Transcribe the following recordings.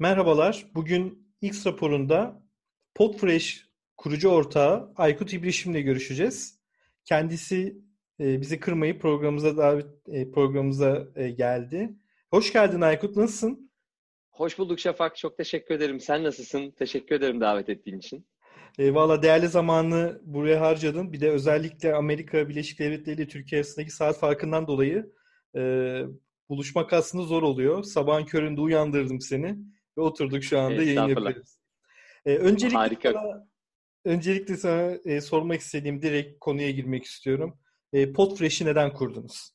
Merhabalar. Bugün X raporunda Podfresh kurucu ortağı Aykut İbrişim'le görüşeceğiz. Kendisi e, bizi kırmayıp programımıza davet e, programımıza e, geldi. Hoş geldin Aykut. Nasılsın? Hoş bulduk Şafak. Çok teşekkür ederim. Sen nasılsın? Teşekkür ederim davet ettiğin için. E, Valla değerli zamanı buraya harcadın. Bir de özellikle Amerika Birleşik Devletleri ile Türkiye arasındaki saat farkından dolayı e, buluşmak aslında zor oluyor. Sabahın köründe uyandırdım seni ve oturduk şu anda yayın yapıyoruz. E, öncelikle Harika. Sana, öncelikle sana e, sormak istediğim direkt konuya girmek istiyorum. E, Podfresh'i neden kurdunuz?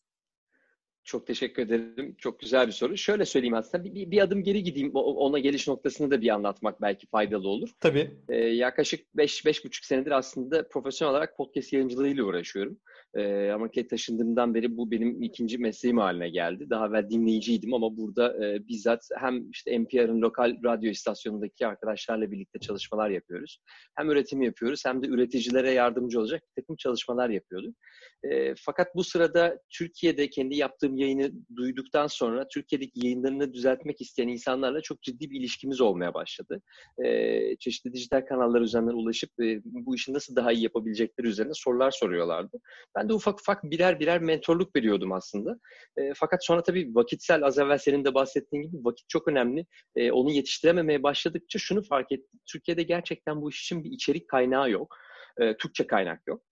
Çok teşekkür ederim. Çok güzel bir soru. Şöyle söyleyeyim aslında bir, bir adım geri gideyim. Ona geliş noktasını da bir anlatmak belki faydalı olur. Tabii. Ee, yaklaşık 5-5,5 senedir aslında profesyonel olarak podcast yayıncılığıyla uğraşıyorum. Ee, Amerika'ya taşındığımdan beri bu benim ikinci mesleğim haline geldi. Daha evvel dinleyiciydim ama burada e, bizzat hem işte NPR'ın lokal radyo istasyonundaki arkadaşlarla birlikte çalışmalar yapıyoruz. Hem üretim yapıyoruz hem de üreticilere yardımcı olacak bir takım çalışmalar yapıyorduk. E, fakat bu sırada Türkiye'de kendi yaptığım yayını duyduktan sonra Türkiye'deki yayınlarını düzeltmek isteyen insanlarla çok ciddi bir ilişkimiz olmaya başladı. E, çeşitli dijital kanallar üzerinden ulaşıp e, bu işi nasıl daha iyi yapabilecekleri üzerine sorular soruyorlardı. Ben de ufak ufak birer birer mentorluk veriyordum aslında. E, fakat sonra tabii vakitsel az evvel senin de bahsettiğin gibi vakit çok önemli. E, onu yetiştirememeye başladıkça şunu fark ettim. Türkiye'de gerçekten bu iş için bir içerik kaynağı yok. E, Türkçe kaynak yok.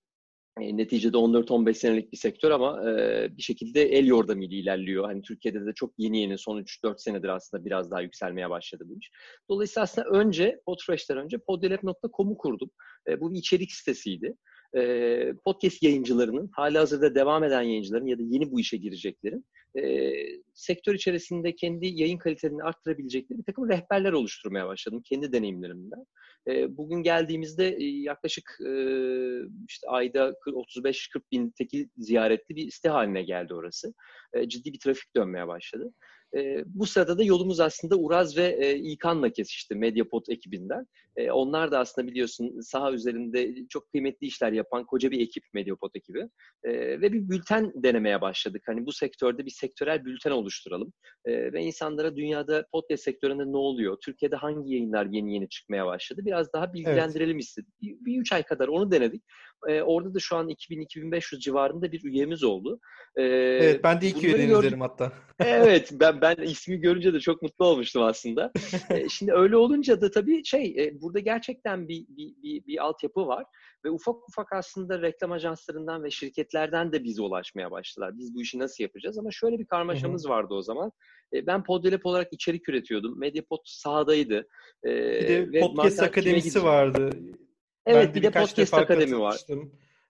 E, neticede 14-15 senelik bir sektör ama e, bir şekilde el yordamıyla ilerliyor. Hani Türkiye'de de çok yeni yeni son 3-4 senedir aslında biraz daha yükselmeye başladı bu iş. Dolayısıyla aslında önce Podfresh'ten önce podyelab.com'u kurdum. E, bu bir içerik sitesiydi e, podcast yayıncılarının, hali hazırda devam eden yayıncıların ya da yeni bu işe gireceklerin e, sektör içerisinde kendi yayın kalitelerini arttırabilecekleri bir takım rehberler oluşturmaya başladım kendi deneyimlerimden. E, bugün geldiğimizde e, yaklaşık e, işte ayda 35-40 bin tekil ziyaretli bir site haline geldi orası. E, ciddi bir trafik dönmeye başladı. E, bu sırada da yolumuz aslında Uraz ve e, İlkan'la kesişti Mediapod ekibinden. E, onlar da aslında biliyorsun saha üzerinde çok kıymetli işler yapan koca bir ekip Mediapod ekibi. E, ve bir bülten denemeye başladık. Hani bu sektörde bir sektörel bülten oluşturalım. E, ve insanlara dünyada podcast sektöründe ne oluyor? Türkiye'de hangi yayınlar yeni yeni çıkmaya başladı? Biraz daha bilgilendirelim evet. istedik. Bir, bir üç ay kadar onu denedik. E, orada da şu an 2000-2500 civarında bir üyemiz oldu. E, evet ben de ilk üyenizlerim hatta. evet ben, ben ismi görünce de çok mutlu olmuştum aslında. e, şimdi öyle olunca da tabii şey e, burada gerçekten bir, bir, bir, bir altyapı var ve ufak ufak aslında reklam ajanslarından ve şirketlerden de bize ulaşmaya başladılar. Biz bu işi nasıl yapacağız ama şöyle bir karmaşamız Hı-hı. vardı o zaman. E, ben Poddelep olarak içerik üretiyordum. Mediapod sahadaydı. E, bir de Podcast Akademisi vardı. Evet ben bir de Podcast Akademi var.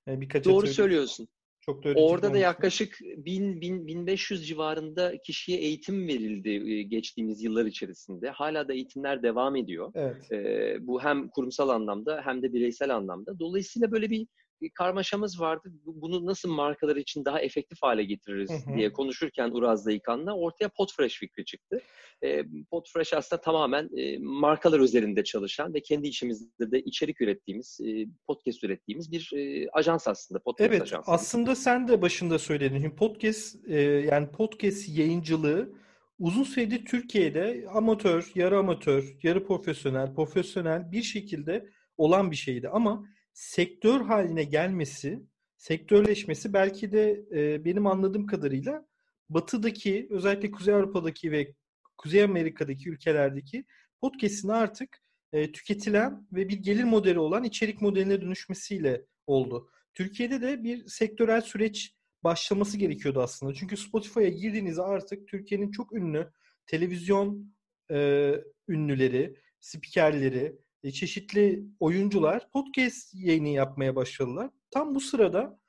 E, birkaç Doğru söylüyorsun. Çok da Orada da yaklaşık 1000, 1000 1500 civarında kişiye eğitim verildi geçtiğimiz yıllar içerisinde. Hala da eğitimler devam ediyor. Evet. Ee, bu hem kurumsal anlamda hem de bireysel anlamda. Dolayısıyla böyle bir karmaşamız vardı. Bunu nasıl markalar için daha efektif hale getiririz hı hı. diye konuşurken Uraz'la İlkan'la ortaya Podfresh fikri çıktı. E, Podfresh aslında tamamen e, markalar üzerinde çalışan ve kendi içimizde de içerik ürettiğimiz, e, podcast ürettiğimiz bir e, ajans aslında. Podcast evet, ajansı. aslında sen de başında söyledin. Podcast e, yani podcast yayıncılığı uzun süredir Türkiye'de amatör, yarı amatör, yarı profesyonel, profesyonel bir şekilde olan bir şeydi ama sektör haline gelmesi, sektörleşmesi belki de e, benim anladığım kadarıyla batıdaki özellikle Kuzey Avrupa'daki ve Kuzey Amerika'daki ülkelerdeki podcast'in artık e, tüketilen ve bir gelir modeli olan içerik modeline dönüşmesiyle oldu. Türkiye'de de bir sektörel süreç başlaması gerekiyordu aslında. Çünkü Spotify'a girdiğinizde artık Türkiye'nin çok ünlü televizyon e, ünlüleri, spikerleri, çeşitli oyuncular podcast yayını yapmaya başladılar. Tam bu sırada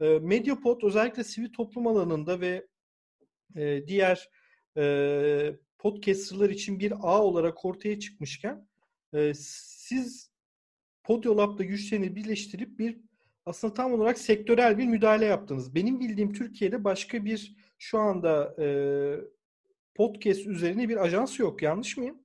e, Mediapod özellikle sivil toplum alanında ve e, diğer e, podcasterlar için bir ağ olarak ortaya çıkmışken e, siz Podyolab'da güçlerini birleştirip bir aslında tam olarak sektörel bir müdahale yaptınız. Benim bildiğim Türkiye'de başka bir şu anda e, podcast üzerine bir ajans yok. Yanlış mıyım?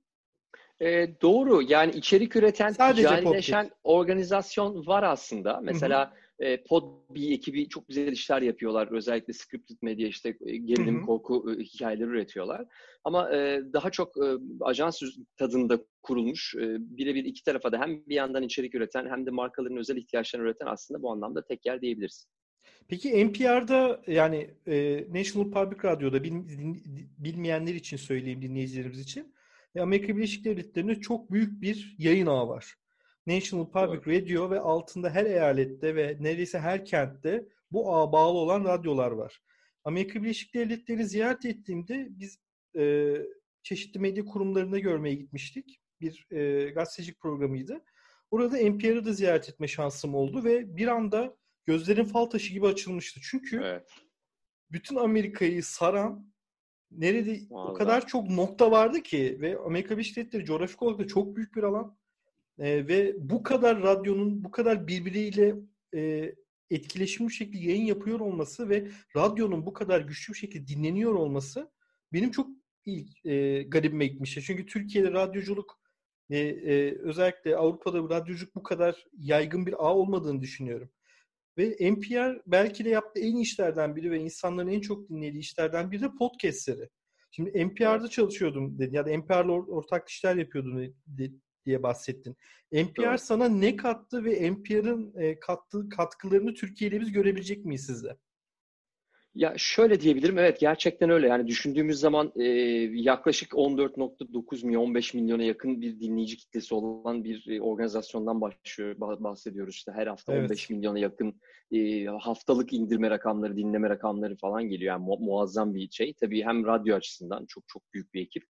E, doğru. Yani içerik üreten, ticarileşen organizasyon var aslında. Mesela E, Podbi ekibi çok güzel işler yapıyorlar. Özellikle scripted medya işte e, gerilim, korku e, hikayeleri üretiyorlar. Ama e, daha çok e, ajans tadında kurulmuş e, birebir iki tarafa da hem bir yandan içerik üreten hem de markaların özel ihtiyaçlarını üreten aslında bu anlamda tek yer diyebiliriz. Peki NPR'da yani e, National Public Radyo'da bil, bilmeyenler için söyleyeyim dinleyicilerimiz için. E, Amerika Birleşik Devletleri'nde çok büyük bir yayın ağı var. National Public evet. Radio ve altında her eyalette ve neredeyse her kentte bu ağa bağlı olan radyolar var. Amerika Birleşik Devletleri'ni ziyaret ettiğimde biz e, çeşitli medya kurumlarında görmeye gitmiştik. Bir e, gazetecilik programıydı. Orada NPR'ı da ziyaret etme şansım oldu ve bir anda gözlerin fal taşı gibi açılmıştı. Çünkü evet. bütün Amerika'yı saran nerede Vallahi. o kadar çok nokta vardı ki ve Amerika Birleşik Devletleri coğrafik olarak da çok büyük bir alan. E, ve bu kadar radyonun bu kadar birbiriyle e, etkileşimli şekilde yayın yapıyor olması ve radyonun bu kadar güçlü bir şekilde dinleniyor olması benim çok ilk e, garibime gitmişti. Çünkü Türkiye'de radyoculuk e, e, özellikle Avrupa'da radyoculuk bu kadar yaygın bir ağ olmadığını düşünüyorum. Ve NPR belki de yaptığı en iyi işlerden biri ve insanların en çok dinlediği işlerden biri de podcastleri. Şimdi NPR'da çalışıyordum dedi ya da NPR'la ortak işler yapıyordum diye bahsettin. NPR evet. sana ne kattı ve NPR'ın e, kattığı katkılarını Türkiye'de biz görebilecek miyiz sizde? Ya şöyle diyebilirim, evet gerçekten öyle. Yani düşündüğümüz zaman e, yaklaşık 14.9 milyon, 15 milyona yakın bir dinleyici kitlesi olan bir e, organizasyondan başlıyor, bahsediyoruz. işte her hafta evet. 15 milyona yakın e, haftalık indirme rakamları, dinleme rakamları falan geliyor. Yani mu- muazzam bir şey. Tabii hem radyo açısından çok çok büyük bir ekip.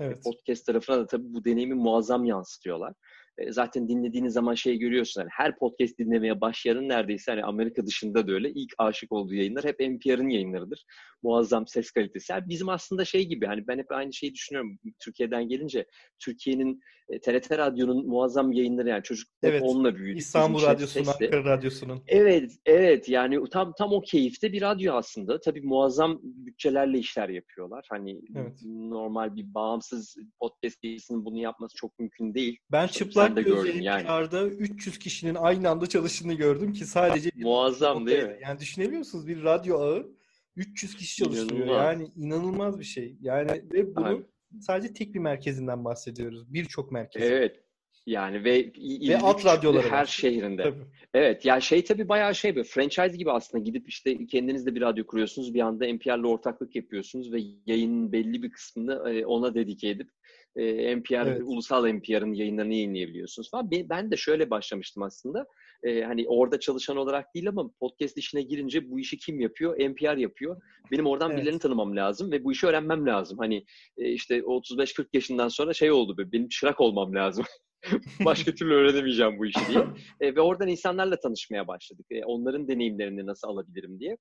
Evet. Podcast tarafına da tabii bu deneyimi muazzam yansıtıyorlar. E, zaten dinlediğiniz zaman şey görüyorsun. Hani her podcast dinlemeye başlayanın neredeyse hani Amerika dışında da öyle ilk aşık olduğu yayınlar hep NPR'ın yayınlarıdır. Muazzam ses kalitesi. Yani bizim aslında şey gibi hani ben hep aynı şeyi düşünüyorum. Türkiye'den gelince Türkiye'nin TRT e, Radyo'nun muazzam yayınları yani çocuk evet. onunla büyüdük. İstanbul Radyosu'nun, Ankara Radyosu'nun. Evet, evet yani tam tam o keyifte bir radyo aslında. Tabii muazzam bütçelerle işler yapıyorlar. Hani evet. normal bir bağımsız podcast yayısının bunu yapması çok mümkün değil. Ben çıplak gözle yani. 300 kişinin aynı anda çalıştığını gördüm ki sadece muazzam değil mi? Yani düşünebiliyor musunuz bir radyo ağı 300 kişi çalıştırıyor. İnanılmaz. Yani inanılmaz bir şey. Yani ve bunu Aynen sadece tek bir merkezinden bahsediyoruz. Birçok merkez. Evet. Yani ve ve alt radyoları her var. şehrinde. Tabii. Evet ya şey tabii bayağı şey böyle franchise gibi aslında gidip işte kendiniz de bir radyo kuruyorsunuz. Bir anda NPR'le ortaklık yapıyorsunuz ve yayının belli bir kısmını e, ona dedike edip e, NPR, evet. ulusal NPR'ın yayınlarını yayınlayabiliyorsunuz falan. Ben de şöyle başlamıştım aslında. E, hani orada çalışan olarak değil ama podcast işine girince bu işi kim yapıyor? NPR yapıyor. Benim oradan evet. birilerini tanımam lazım ve bu işi öğrenmem lazım. Hani e, işte 35-40 yaşından sonra şey oldu be, benim çırak olmam lazım. Başka türlü öğrenemeyeceğim bu işi diye. E, ve oradan insanlarla tanışmaya başladık. E, onların deneyimlerini nasıl alabilirim diye.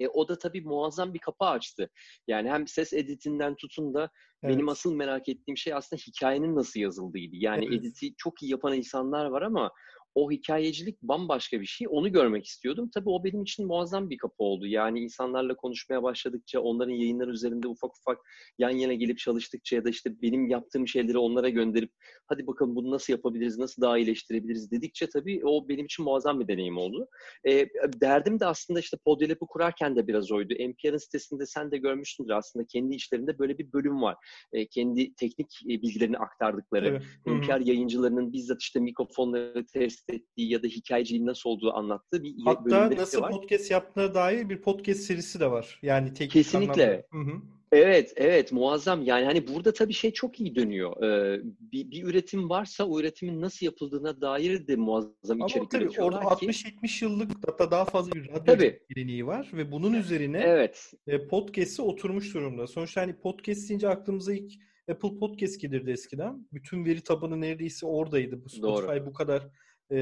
E, o da tabii muazzam bir kapı açtı. Yani hem ses editinden tutun da evet. benim asıl merak ettiğim şey aslında hikayenin nasıl yazıldığıydı. Yani evet. editi çok iyi yapan insanlar var ama o hikayecilik bambaşka bir şey. Onu görmek istiyordum. Tabii o benim için muazzam bir kapı oldu. Yani insanlarla konuşmaya başladıkça, onların yayınları üzerinde ufak ufak yan yana gelip çalıştıkça ya da işte benim yaptığım şeyleri onlara gönderip hadi bakalım bunu nasıl yapabiliriz, nasıl daha iyileştirebiliriz dedikçe tabii o benim için muazzam bir deneyim oldu. E, derdim de aslında işte Podyalab'ı kurarken de biraz oydu. NPR'ın sitesinde sen de görmüşsündür aslında kendi işlerinde böyle bir bölüm var. E, kendi teknik bilgilerini aktardıkları. Evet. NPR yayıncılarının bizzat işte mikrofonları test ettiği ya da hikayeciliğin nasıl olduğu anlattığı bir Hatta nasıl var. podcast yaptığına dair bir podcast serisi de var. Yani teknik Kesinlikle. Hı hı. Evet, evet muazzam. Yani hani burada tabii şey çok iyi dönüyor. Ee, bir, bir üretim varsa o üretimin nasıl yapıldığına dair de muazzam Ama içerik tabii, orada ki. 60-70 yıllık hatta daha fazla bir radyo geleneği var ve bunun üzerine evet. E, podcast'i oturmuş durumda. Sonuçta hani podcast deyince aklımıza ilk Apple Podcast gelirdi eskiden. Bütün veri tabanı neredeyse oradaydı. Bu Spotify Doğru. bu kadar e,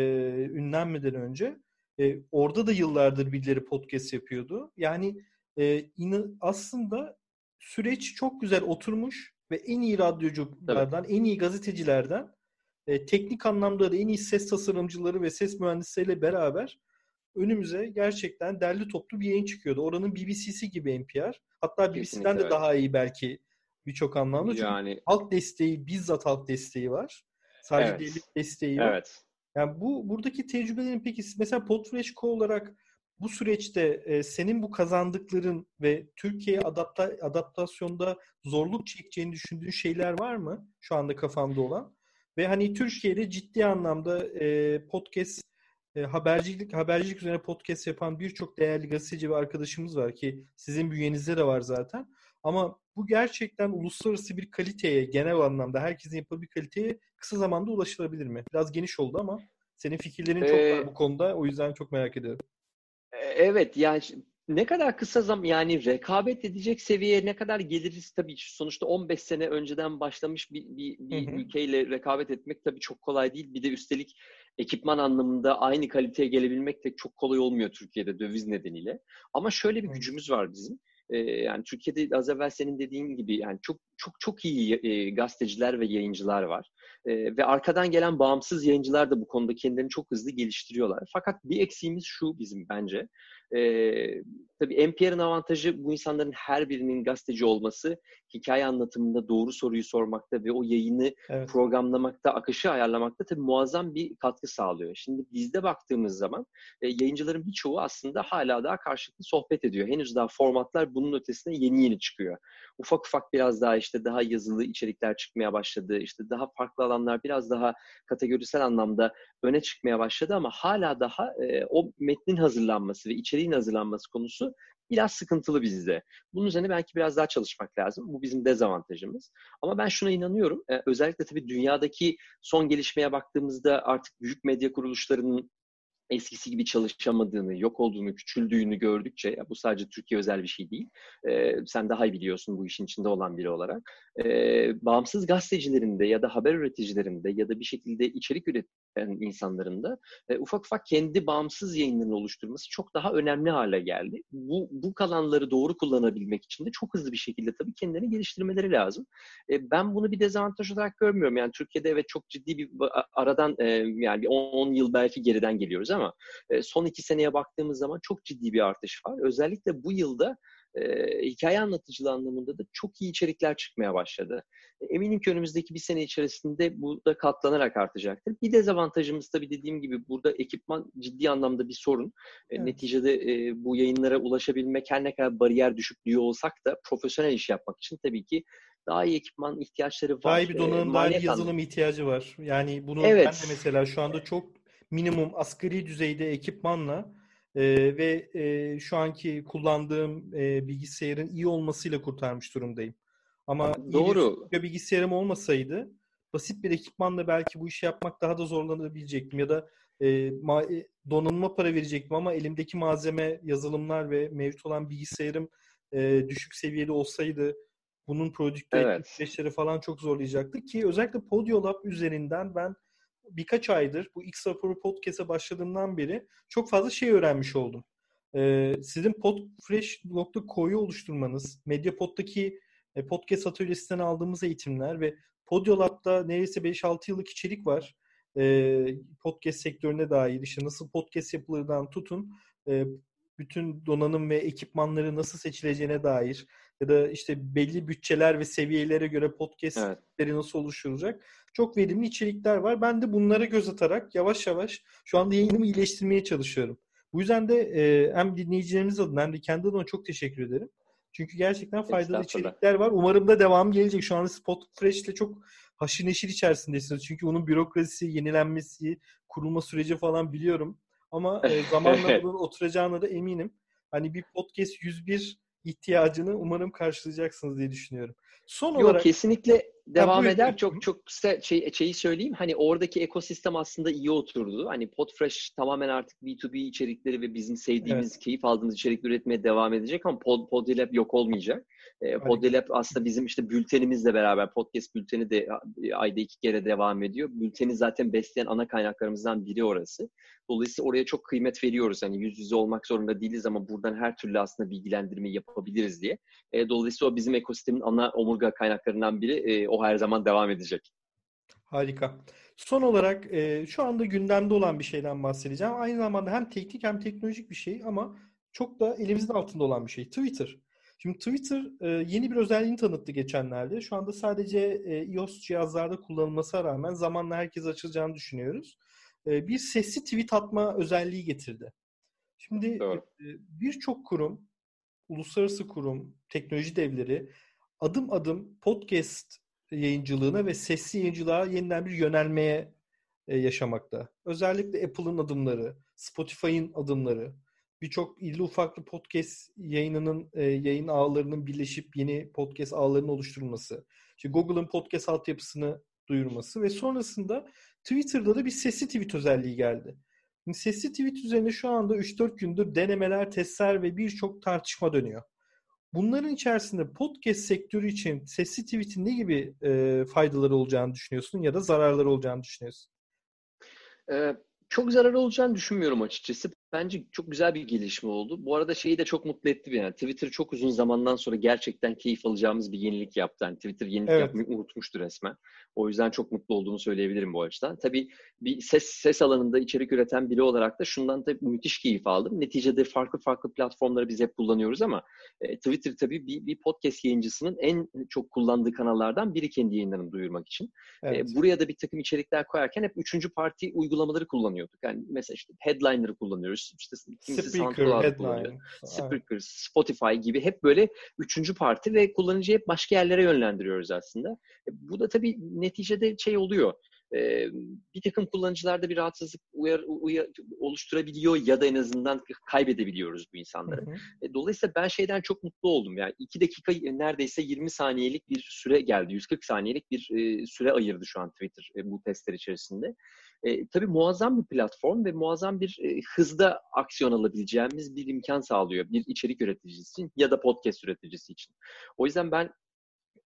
ünlenmeden önce. E, orada da yıllardır birileri podcast yapıyordu. Yani e, in, aslında süreç çok güzel oturmuş ve en iyi radyoculardan, evet. en iyi gazetecilerden, e, teknik anlamda da en iyi ses tasarımcıları ve ses mühendisleriyle beraber önümüze gerçekten derli toplu bir yayın çıkıyordu. Oranın BBC'si gibi NPR. Hatta BBC'den de evet. daha iyi belki birçok anlamda. Çünkü yani... halk desteği, bizzat halk desteği var. Sadece evet. devlet desteği yok. Evet. Yani bu buradaki tecrübelerin peki mesela Podfresh Co olarak bu süreçte e, senin bu kazandıkların ve Türkiye adapta, adaptasyonda zorluk çekeceğini düşündüğün şeyler var mı şu anda kafanda olan? Ve hani Türkiye'de ciddi anlamda e, podcast e, habercilik habercilik üzerine podcast yapan birçok değerli gazeteci ve arkadaşımız var ki sizin bünyenizde de var zaten. Ama bu gerçekten uluslararası bir kaliteye genel anlamda herkesin yapabildiği kaliteye kısa zamanda ulaşılabilir mi? Biraz geniş oldu ama senin fikirlerin çok ee, var bu konuda. O yüzden çok merak ediyorum. Evet yani ne kadar kısa zaman yani rekabet edecek seviyeye ne kadar geliriz tabii sonuçta 15 sene önceden başlamış bir, bir, bir ülkeyle rekabet etmek tabii çok kolay değil. Bir de üstelik ekipman anlamında aynı kaliteye gelebilmek de çok kolay olmuyor Türkiye'de döviz nedeniyle. Ama şöyle bir gücümüz var bizim. Yani Türkiye'de az evvel senin dediğin gibi yani çok çok çok iyi e, gazeteciler ve yayıncılar var. E, ve arkadan gelen bağımsız yayıncılar da bu konuda kendilerini çok hızlı geliştiriyorlar. Fakat bir eksiğimiz şu bizim bence. E, tabii NPR'ın avantajı bu insanların her birinin gazeteci olması, hikaye anlatımında doğru soruyu sormakta ve o yayını evet. programlamakta, akışı ayarlamakta tabii muazzam bir katkı sağlıyor. Şimdi bizde baktığımız zaman e, yayıncıların birçoğu aslında hala daha karşılıklı sohbet ediyor. Henüz daha formatlar bunun ötesine yeni yeni çıkıyor. Ufak ufak biraz daha işte daha yazılı içerikler çıkmaya başladı. İşte daha farklı alanlar biraz daha kategorisel anlamda öne çıkmaya başladı ama hala daha e, o metnin hazırlanması ve içeriğin hazırlanması konusu biraz sıkıntılı bizde. Bunun üzerine belki biraz daha çalışmak lazım. Bu bizim dezavantajımız. Ama ben şuna inanıyorum. Ee, özellikle tabii dünyadaki son gelişmeye baktığımızda artık büyük medya kuruluşlarının eskisi gibi çalışamadığını, yok olduğunu, küçüldüğünü gördükçe, bu sadece Türkiye özel bir şey değil, e, sen daha iyi biliyorsun bu işin içinde olan biri olarak, e, bağımsız gazetecilerin de ya da haber üreticilerinde ya da bir şekilde içerik üreten insanların da e, ufak ufak kendi bağımsız yayınlarını oluşturması çok daha önemli hale geldi. Bu, bu kalanları doğru kullanabilmek için de çok hızlı bir şekilde tabii kendilerini geliştirmeleri lazım. E, ben bunu bir dezavantaj olarak görmüyorum. Yani Türkiye'de evet çok ciddi bir aradan e, yani 10 yıl belki geriden geliyoruz ama e, son iki seneye baktığımız zaman çok ciddi bir artış var. Özellikle bu yılda e, hikaye anlatıcılığı anlamında da çok iyi içerikler çıkmaya başladı. Eminim ki önümüzdeki bir sene içerisinde bu da katlanarak artacaktır. Bir dezavantajımız tabii dediğim gibi burada ekipman ciddi anlamda bir sorun. Evet. Neticede e, bu yayınlara ulaşabilmek her ne kadar bariyer düşük diyor olsak da profesyonel iş yapmak için tabii ki daha iyi ekipman ihtiyaçları var. Daha iyi bir donanım, daha iyi yazılım ihtiyacı var. Yani bunu evet. ben de mesela şu anda çok minimum asgari düzeyde ekipmanla e, ve e, şu anki kullandığım e, bilgisayarın iyi olmasıyla kurtarmış durumdayım. Ama Doğru. iyi bir bilgisayarım olmasaydı basit bir ekipmanla belki bu işi yapmak daha da zorlanabilecektim ya da e, ma- donanıma para verecektim ama elimdeki malzeme, yazılımlar ve mevcut olan bilgisayarım e, düşük seviyede olsaydı bunun prodükte evet. süreçleri falan çok zorlayacaktı ki özellikle Podiolab üzerinden ben birkaç aydır bu X Raporu Podcast'a başladığımdan beri çok fazla şey öğrenmiş oldum. Ee, sizin podfresh.co'yu oluşturmanız, Mediapod'daki e, podcast atölyesinden aldığımız eğitimler ve Podiolab'da neredeyse 5-6 yıllık içerik var. E, podcast sektörüne dair işte nasıl podcast yapılırdan tutun e, bütün donanım ve ekipmanları nasıl seçileceğine dair ya da işte belli bütçeler ve seviyelere göre podcastleri evet. nasıl oluşturulacak çok verimli içerikler var. Ben de bunlara göz atarak yavaş yavaş şu anda yayınımı iyileştirmeye çalışıyorum. Bu yüzden de e, hem dinleyicilerimiz adına hem de kendi adıma çok teşekkür ederim. Çünkü gerçekten faydalı içerikler var. Umarım da devam gelecek. Şu anda Spot Fresh ile çok haşır neşir içerisindesiniz. Çünkü onun bürokrasisi, yenilenmesi, kurulma süreci falan biliyorum. Ama e, zamanla bunun oturacağına da eminim. Hani bir podcast 101 ihtiyacını umarım karşılayacaksınız diye düşünüyorum. Son Yok, olarak kesinlikle devam eder. Çok çok kısa şey, şeyi söyleyeyim. Hani oradaki ekosistem aslında iyi oturdu. Hani Podfresh tamamen artık B2B içerikleri ve bizim sevdiğimiz, evet. keyif aldığımız içerikleri üretmeye devam edecek ama Pod, Podilab yok olmayacak. E, Podilab aslında bizim işte bültenimizle beraber podcast bülteni de ayda iki kere devam ediyor. Bülteni zaten besleyen ana kaynaklarımızdan biri orası. Dolayısıyla oraya çok kıymet veriyoruz. Hani yüz yüze olmak zorunda değiliz ama buradan her türlü aslında bilgilendirme yapabiliriz diye. E, dolayısıyla o bizim ekosistemin ana omurga kaynaklarından biri. E, o her zaman devam edecek. Harika. Son olarak e, şu anda gündemde olan bir şeyden bahsedeceğim. Aynı zamanda hem teknik hem teknolojik bir şey ama çok da elimizin altında olan bir şey. Twitter. Şimdi Twitter e, yeni bir özelliğini tanıttı geçenlerde. Şu anda sadece e, iOS cihazlarda kullanılmasına rağmen zamanla herkes açılacağını düşünüyoruz. e, bir sesli tweet atma özelliği getirdi. Şimdi e, birçok kurum, uluslararası kurum, teknoloji devleri adım adım podcast yayıncılığına ve sesli yayıncılığa yeniden bir yönelmeye e, yaşamakta. Özellikle Apple'ın adımları, Spotify'ın adımları, birçok illi ufaklı podcast yayınının e, yayın ağlarının birleşip yeni podcast ağlarının oluşturulması, işte Google'ın podcast altyapısını duyurması ve sonrasında Twitter'da da bir sesli tweet özelliği geldi. Şimdi sesli tweet üzerine şu anda 3-4 gündür denemeler, testler ve birçok tartışma dönüyor. Bunların içerisinde podcast sektörü için sesli tweet'in ne gibi e, faydaları olacağını düşünüyorsun ya da zararları olacağını düşünüyorsun? Ee, çok zararı olacağını düşünmüyorum açıkçası. Bence çok güzel bir gelişme oldu. Bu arada şeyi de çok mutlu etti beni. Yani Twitter çok uzun zamandan sonra gerçekten keyif alacağımız bir yenilik yaptı. Yani Twitter yenilik evet. yapmayı unutmuştu resmen. O yüzden çok mutlu olduğumu söyleyebilirim bu açıdan. Tabii bir ses ses alanında içerik üreten biri olarak da şundan da müthiş keyif aldım. Neticede farklı farklı platformları biz hep kullanıyoruz ama e, Twitter tabii bir, bir podcast yayıncısının en çok kullandığı kanallardan biri kendi yayınlarını duyurmak için. E, evet. E, buraya da bir takım içerikler koyarken hep üçüncü parti uygulamaları kullanıyorduk. Yani mesela işte Headliner'ı kullanıyoruz işte Spreaker, Headline. Spreaker, Spotify gibi hep böyle üçüncü parti ve kullanıcıyı hep başka yerlere yönlendiriyoruz aslında. E, bu da tabii neticede şey oluyor. E, bir takım kullanıcılarda bir rahatsızlık uyar, uyar, oluşturabiliyor ya da en azından kaybedebiliyoruz bu insanları. Hı hı. E, dolayısıyla ben şeyden çok mutlu oldum. Yani iki dakika neredeyse 20 saniyelik bir süre geldi. 140 saniyelik bir süre ayırdı şu an Twitter bu testler içerisinde. E, tabii muazzam bir platform ve muazzam bir e, hızda aksiyon alabileceğimiz bir imkan sağlıyor bir içerik üreticisi için ya da podcast üreticisi için. O yüzden ben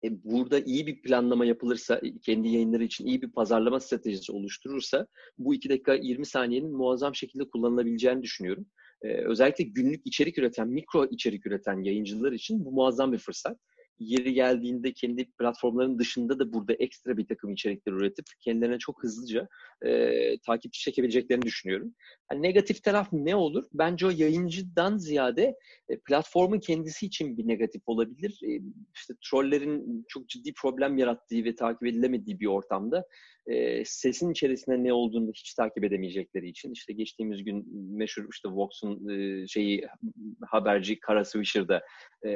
e, burada iyi bir planlama yapılırsa, e, kendi yayınları için iyi bir pazarlama stratejisi oluşturursa bu 2 dakika 20 saniyenin muazzam şekilde kullanılabileceğini düşünüyorum. Ee, özellikle günlük içerik üreten, mikro içerik üreten yayıncılar için bu muazzam bir fırsat yeri geldiğinde kendi platformların dışında da burada ekstra bir takım içerikler üretip kendilerine çok hızlıca e, takipçi çekebileceklerini düşünüyorum. Yani negatif taraf ne olur? Bence o yayıncıdan ziyade e, platformun kendisi için bir negatif olabilir. E, işte trollerin çok ciddi problem yarattığı ve takip edilemediği bir ortamda e, sesin içerisinde ne olduğunu hiç takip edemeyecekleri için işte geçtiğimiz gün meşhur işte Vox'un e, şeyi haberci Kara Swisher'da e,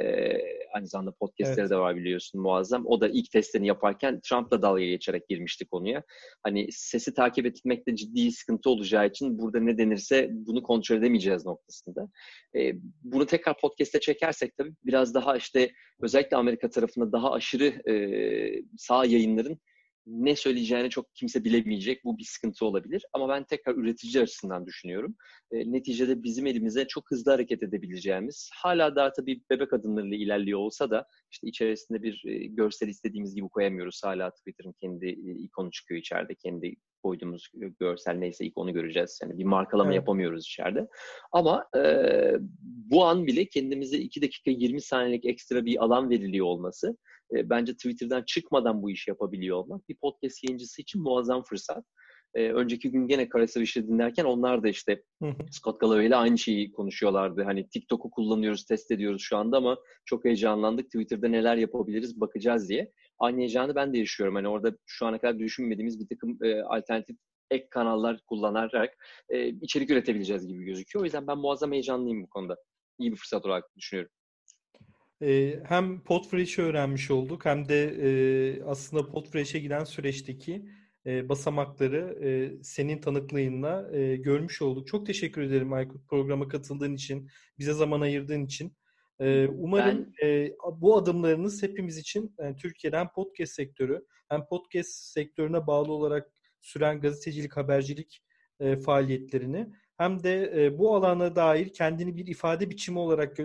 aynı zamanda podcastleri evet. de var biliyorsun muazzam. O da ilk testlerini yaparken Trump'la dalga geçerek girmişti konuya. Hani sesi takip etmekte ciddi sıkıntı olacağı için burada ne denirse bunu kontrol edemeyeceğiz noktasında. E, bunu tekrar podcast'e çekersek tabii biraz daha işte özellikle Amerika tarafında daha aşırı e, sağ yayınların ne söyleyeceğini çok kimse bilemeyecek. Bu bir sıkıntı olabilir. Ama ben tekrar üretici açısından düşünüyorum. E, neticede bizim elimize çok hızlı hareket edebileceğimiz, hala daha tabii bebek adımlarıyla ilerliyor olsa da işte içerisinde bir e, görsel istediğimiz gibi koyamıyoruz. Hala Twitter'ın kendi e, ikonu çıkıyor içeride. Kendi koyduğumuz görsel neyse ilk onu göreceğiz. Yani bir markalama evet. yapamıyoruz içeride. Ama e, bu an bile kendimize 2 dakika 20 saniyelik ekstra bir alan veriliyor olması e, bence Twitter'dan çıkmadan bu işi yapabiliyor olmak bir podcast yayıncısı için muazzam fırsat. E, önceki gün gene Karasaviş'i dinlerken onlar da işte Scott Galloway ile aynı şeyi konuşuyorlardı. Hani TikTok'u kullanıyoruz, test ediyoruz şu anda ama çok heyecanlandık. Twitter'da neler yapabiliriz bakacağız diye. Aynı heyecanı ben de yaşıyorum. Hani orada şu ana kadar düşünmediğimiz bir takım e, alternatif ek kanallar kullanarak e, içerik üretebileceğiz gibi gözüküyor. O yüzden ben muazzam heyecanlıyım bu konuda. İyi bir fırsat olarak düşünüyorum. Hem Podfresh'i öğrenmiş olduk hem de aslında Podfresh'e giden süreçteki basamakları senin tanıklığınla görmüş olduk. Çok teşekkür ederim Aykut programa katıldığın için, bize zaman ayırdığın için. umarım ben... bu adımlarınız hepimiz için yani Türkiye'de hem podcast sektörü hem podcast sektörüne bağlı olarak süren gazetecilik, habercilik faaliyetlerini hem de bu alana dair kendini bir ifade biçimi olarak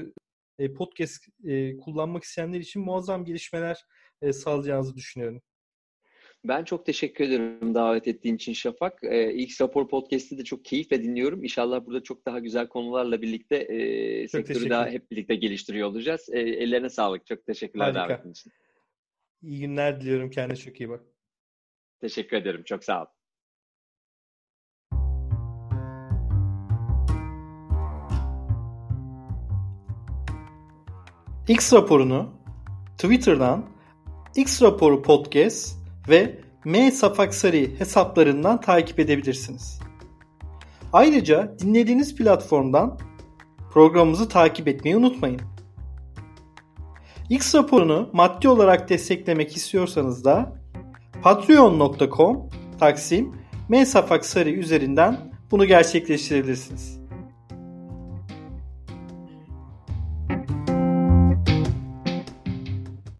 e, podcast e, kullanmak isteyenler için muazzam gelişmeler e, sağlayacağınızı düşünüyorum. Ben çok teşekkür ederim davet ettiğin için Şafak. Ee, X Rapor Podcast'i de çok keyifle dinliyorum. İnşallah burada çok daha güzel konularla birlikte e, sektörü daha hep birlikte geliştiriyor olacağız. E, ellerine sağlık. Çok teşekkürler Harika. davetin için. İyi günler diliyorum. Kendine çok iyi bak. Teşekkür ederim. Çok sağ ol. X raporunu Twitter'dan X raporu podcast ve M Safaksari hesaplarından takip edebilirsiniz. Ayrıca dinlediğiniz platformdan programımızı takip etmeyi unutmayın. X raporunu maddi olarak desteklemek istiyorsanız da patreon.com taksim Mensafaksari üzerinden bunu gerçekleştirebilirsiniz.